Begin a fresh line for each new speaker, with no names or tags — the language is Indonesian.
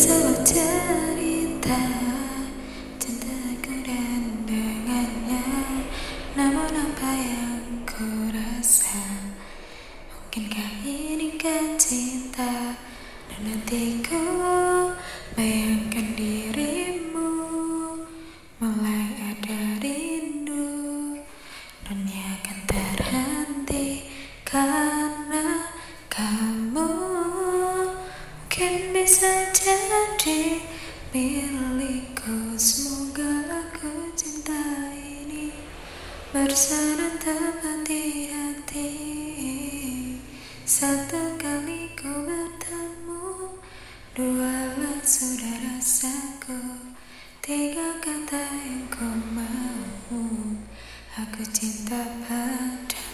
selalu cerita. Cintaku dan dengannya Namun apa yang ku rasa? Mungkinkah ini kan cinta? Dan hatiku Bayangkan dirimu Mulai ada rindu. Dunia akan terhenti Karena Mungkin bisa jadi milikku. Semoga aku cinta ini Bersarang tepat di hati. Satu kali ku bertemu Dualah sudah rasaku. Tiga kata yang ku mau Aku cinta padamu